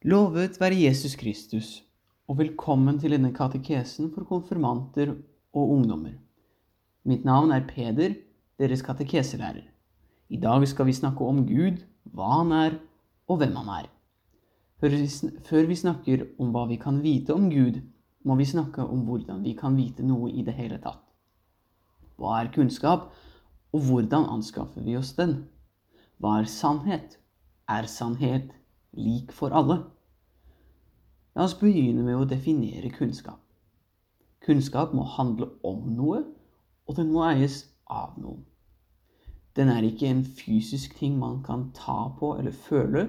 Lovet være Jesus Kristus, og velkommen til denne katekesen for konfirmanter og ungdommer. Mitt navn er Peder, deres katekeselærer. I dag skal vi snakke om Gud, hva han er, og hvem han er. Før vi snakker om hva vi kan vite om Gud, må vi snakke om hvordan vi kan vite noe i det hele tatt. Hva er kunnskap, og hvordan anskaffer vi oss den? Hva er sannhet? Er sannhet lik for alle? La oss begynne med å definere kunnskap. Kunnskap må handle om noe, og den må eies av noen. Den er ikke en fysisk ting man kan ta på eller føle.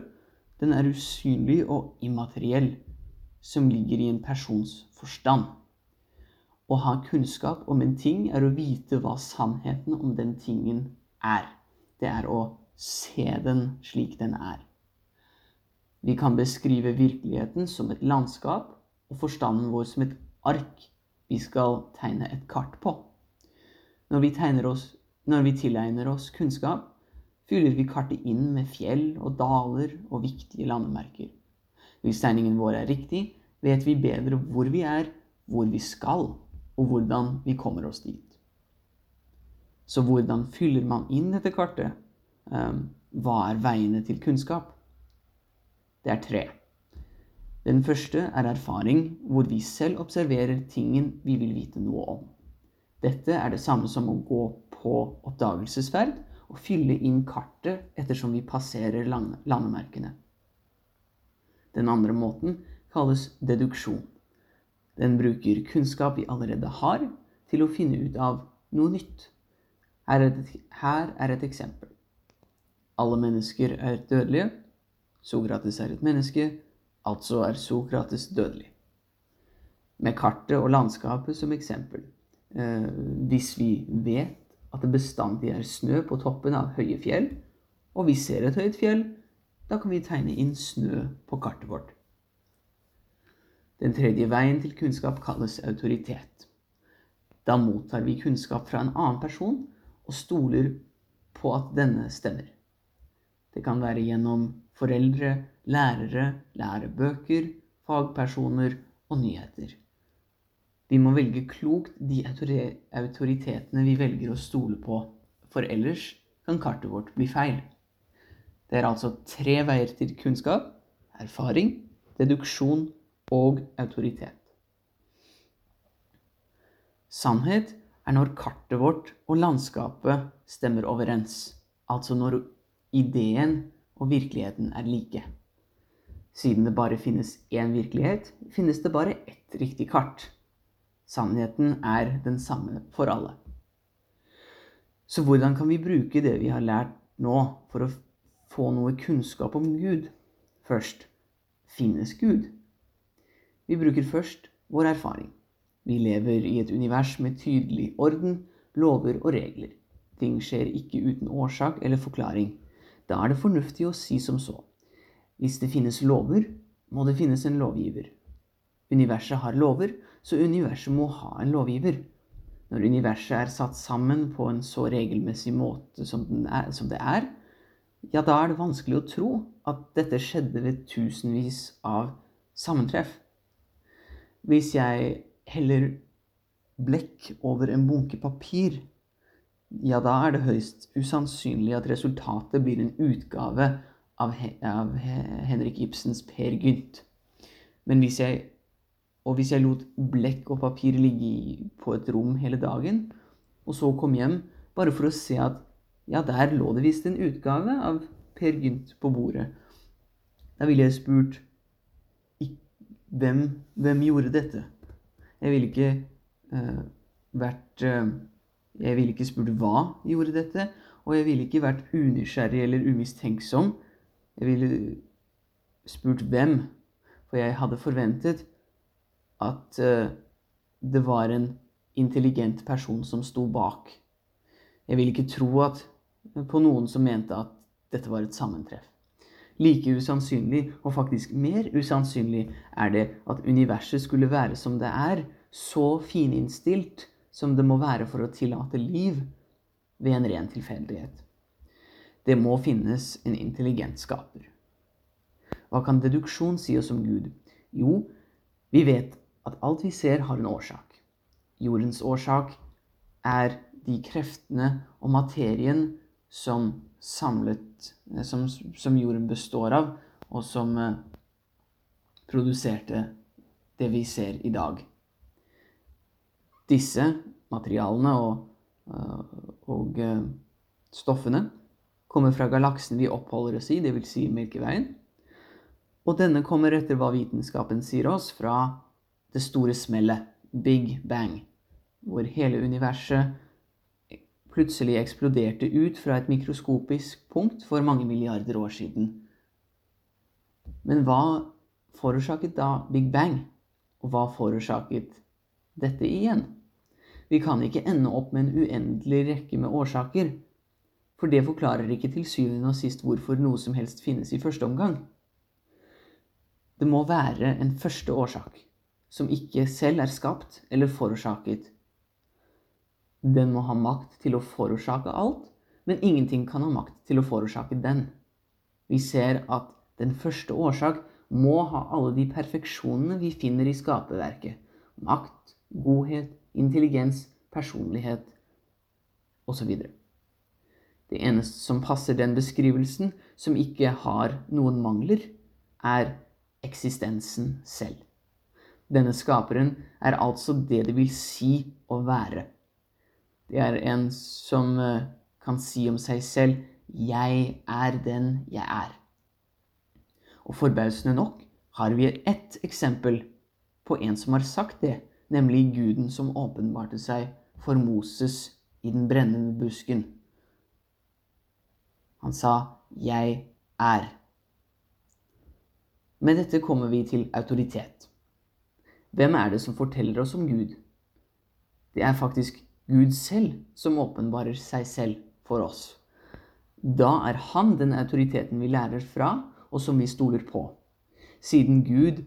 Den er usynlig og immateriell, som ligger i en persons forstand. Å ha kunnskap om en ting er å vite hva sannheten om den tingen er. Det er å se den slik den er. Vi kan beskrive virkeligheten som et landskap og forstanden vår som et ark vi skal tegne et kart på. Når vi, oss, når vi tilegner oss kunnskap, fyller vi kartet inn med fjell og daler og viktige landemerker. Hvis tegningen vår er riktig, vet vi bedre hvor vi er, hvor vi skal, og hvordan vi kommer oss dit. Så hvordan fyller man inn dette kartet? Um, hva er veiene til kunnskap? Det er tre. Den første er erfaring, hvor vi selv observerer tingen vi vil vite noe om. Dette er det samme som å gå på oppdagelsesferd og fylle inn kartet ettersom vi passerer landemerkene. Den andre måten kalles deduksjon. Den bruker kunnskap vi allerede har, til å finne ut av noe nytt. Her er et, her er et eksempel. Alle mennesker er dødelige, Sokrates er et menneske, altså er Sokrates dødelig. Med kartet og landskapet som eksempel. Eh, hvis vi vet at det bestandig er snø på toppen av høye fjell, og vi ser et høyt fjell, da kan vi tegne inn snø på kartet vårt. Den tredje veien til kunnskap kalles autoritet. Da mottar vi kunnskap fra en annen person og stoler på at denne stemmer. Det kan være gjennom foreldre, lærere, lærebøker, fagpersoner og nyheter. Vi må velge klokt de autoritetene vi velger å stole på, for ellers kan kartet vårt bli feil. Det er altså tre veier til kunnskap erfaring, deduksjon og autoritet. Sannhet er når kartet vårt og landskapet stemmer overens, altså når ideen og virkeligheten er like. Siden det bare finnes én virkelighet, finnes det bare ett riktig kart. Sannheten er den samme for alle. Så hvordan kan vi bruke det vi har lært nå, for å få noe kunnskap om Gud? Først finnes Gud? Vi bruker først vår erfaring. Vi lever i et univers med tydelig orden, lover og regler. Ting skjer ikke uten årsak eller forklaring. Da er det fornuftig å si som så. Hvis det finnes lover, må det finnes en lovgiver. Universet har lover, så universet må ha en lovgiver. Når universet er satt sammen på en så regelmessig måte som, er, som det er, ja, da er det vanskelig å tro at dette skjedde ved tusenvis av sammentreff. Hvis jeg heller blekk over en bunke papir, ja, da er det høyst usannsynlig at resultatet blir en utgave av, av Henrik Ibsens Per Gynt. Men hvis jeg, og hvis jeg lot blekk og papir ligge på et rom hele dagen, og så kom hjem bare for å se at ja, der lå det visst en utgave av Per Gynt på bordet, da ville jeg spurt hvem, hvem gjorde dette? Jeg ville ikke uh, vært uh, jeg ville ikke spurt hva gjorde dette, og jeg ville ikke vært unysgjerrig eller umistenksom. Jeg ville spurt hvem, for jeg hadde forventet at uh, det var en intelligent person som sto bak. Jeg ville ikke tro at, på noen som mente at dette var et sammentreff. Like usannsynlig, og faktisk mer usannsynlig, er det at universet skulle være som det er, så fininnstilt som det må være for å tillate liv ved en ren tilfeldighet. Det må finnes en intelligent skaper. Hva kan deduksjon si oss om Gud? Jo, vi vet at alt vi ser, har en årsak. Jordens årsak er de kreftene og materien som samlet eh, som, som jorden består av, og som eh, produserte det vi ser i dag. Disse materialene og, eh, og stoffene kommer fra galaksen vi oppholder oss i, dvs. Si Melkeveien. Og denne kommer etter hva vitenskapen sier oss, fra det store smellet, Big Bang, hvor hele universet plutselig eksploderte ut fra et mikroskopisk punkt for mange milliarder år siden. Men hva forårsaket da Big Bang? Og hva forårsaket dette igjen? Vi kan ikke ende opp med en uendelig rekke med årsaker, for det forklarer ikke til syvende og sist hvorfor noe som helst finnes i første omgang. Det må være en første årsak, som ikke selv er skapt eller forårsaket den må ha makt til å forårsake alt, men ingenting kan ha makt til å forårsake den. Vi ser at den første årsak må ha alle de perfeksjonene vi finner i skaperverket. Makt, godhet, intelligens, personlighet osv. Det eneste som passer den beskrivelsen, som ikke har noen mangler, er eksistensen selv. Denne skaperen er altså det det vil si å være. Det er en som eh, kan si om seg selv 'Jeg er den jeg er'. Og forbausende nok har vi ett eksempel på en som har sagt det, nemlig guden som åpenbarte seg for Moses i den brennende busken. Han sa 'Jeg er'. Med dette kommer vi til autoritet. Hvem er det som forteller oss om Gud? Det er faktisk Gud selv som åpenbarer seg selv for oss. Da er han den autoriteten vi lærer fra, og som vi stoler på. Siden Gud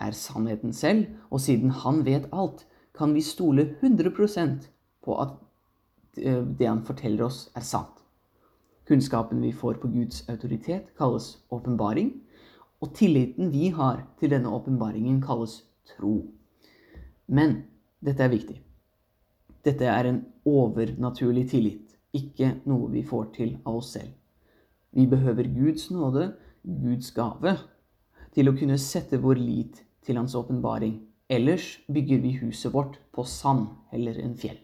er sannheten selv, og siden han vet alt, kan vi stole 100% på at eh, det han forteller oss, er sant. Kunnskapen vi får på Guds autoritet, kalles åpenbaring. Og tilliten vi har til denne åpenbaringen, kalles tro. Men dette er viktig. Dette er en overnaturlig tillit, ikke noe vi får til av oss selv. Vi behøver Guds nåde, Guds gave, til å kunne sette vår lit til Hans åpenbaring. Ellers bygger vi huset vårt på sand eller en fjell.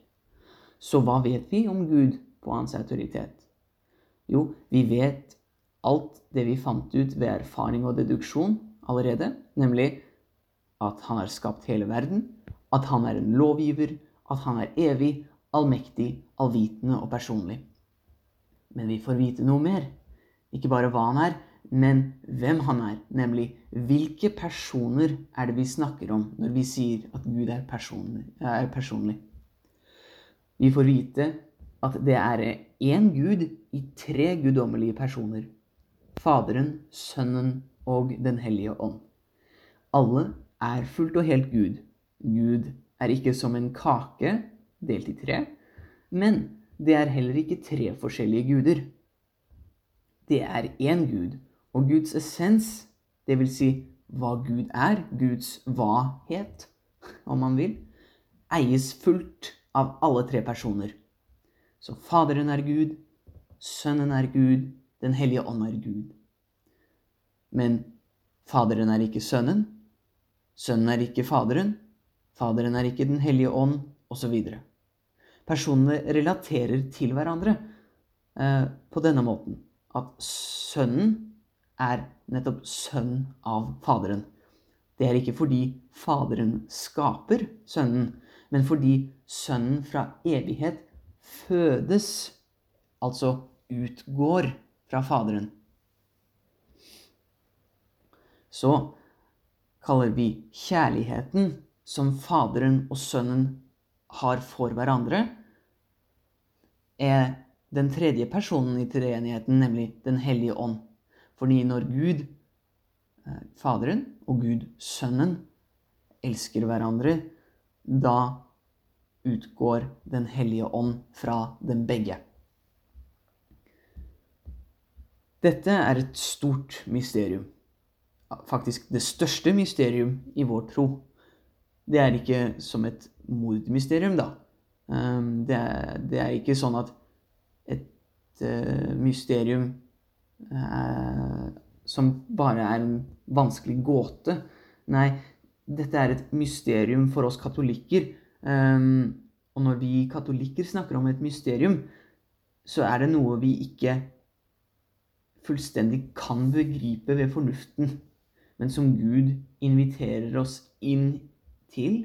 Så hva vet vi om Gud på hans autoritet? Jo, vi vet alt det vi fant ut ved erfaring og deduksjon allerede, nemlig at han har skapt hele verden, at han er en lovgiver, at han er evig, allmektig, allvitende og personlig. Men vi får vite noe mer. Ikke bare hva han er, men hvem han er. Nemlig hvilke personer er det vi snakker om når vi sier at Gud er personlig. Er personlig. Vi får vite at det er én Gud i tre guddommelige personer. Faderen, Sønnen og Den hellige ånd. Alle er fullt og helt Gud. Gud er ikke som en kake delt i tre, men det er heller ikke tre forskjellige guder. Det er én Gud, og Guds essens, dvs. Si hva Gud er, Guds hva-het, om man vil, eies fullt av alle tre personer. Så Faderen er Gud, Sønnen er Gud, Den hellige ånd er Gud. Men Faderen er ikke Sønnen, Sønnen er ikke Faderen, Faderen er ikke Den hellige ånd, osv. Personene relaterer til hverandre eh, på denne måten. At Sønnen er nettopp sønn av Faderen. Det er ikke fordi Faderen skaper Sønnen, men fordi Sønnen fra evighet fødes, altså utgår fra Faderen. Så kaller vi kjærligheten som Faderen og Sønnen har for hverandre, er den tredje personen i treenigheten, nemlig Den hellige ånd. Fordi når Gud, eh, Faderen, og Gud, Sønnen, elsker hverandre, da utgår Den hellige ånd fra dem begge. Dette er et stort mysterium. faktisk det største mysterium i vår tro. Det er ikke som et mordmysterium, da. Um, det, er, det, er, ikke sånn at et uh, mysterium uh, som bare er en vanskelig gåte. Nei, dette er et mysterium for oss katolikker. Um, og når vi katolikker snakker om et mysterium, så er det noe vi ikke fullstendig kan begripe ved fornuften, men som Gud inviterer oss inn til,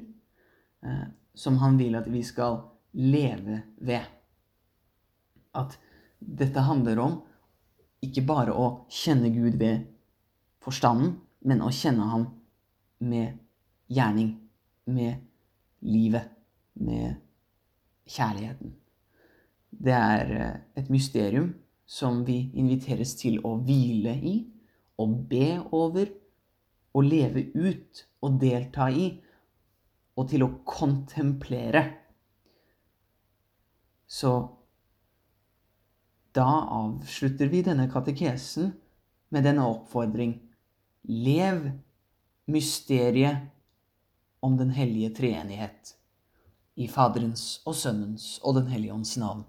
uh, som han vil at vi skal leve ved. At dette handler om ikke bare å kjenne Gud ved forstanden, men å kjenne ham med gjerning, med livet, med kjærligheten. Det er eh, et mysterium som vi inviteres til å hvile i, og be over, og leve ut og delta i, og til å kontemplere. Så da avslutter vi denne katekesen med denne oppfordring. Lev mysteriet om den hellige treenighet. I Faderens og Sønnens og Den hellige ånds navn.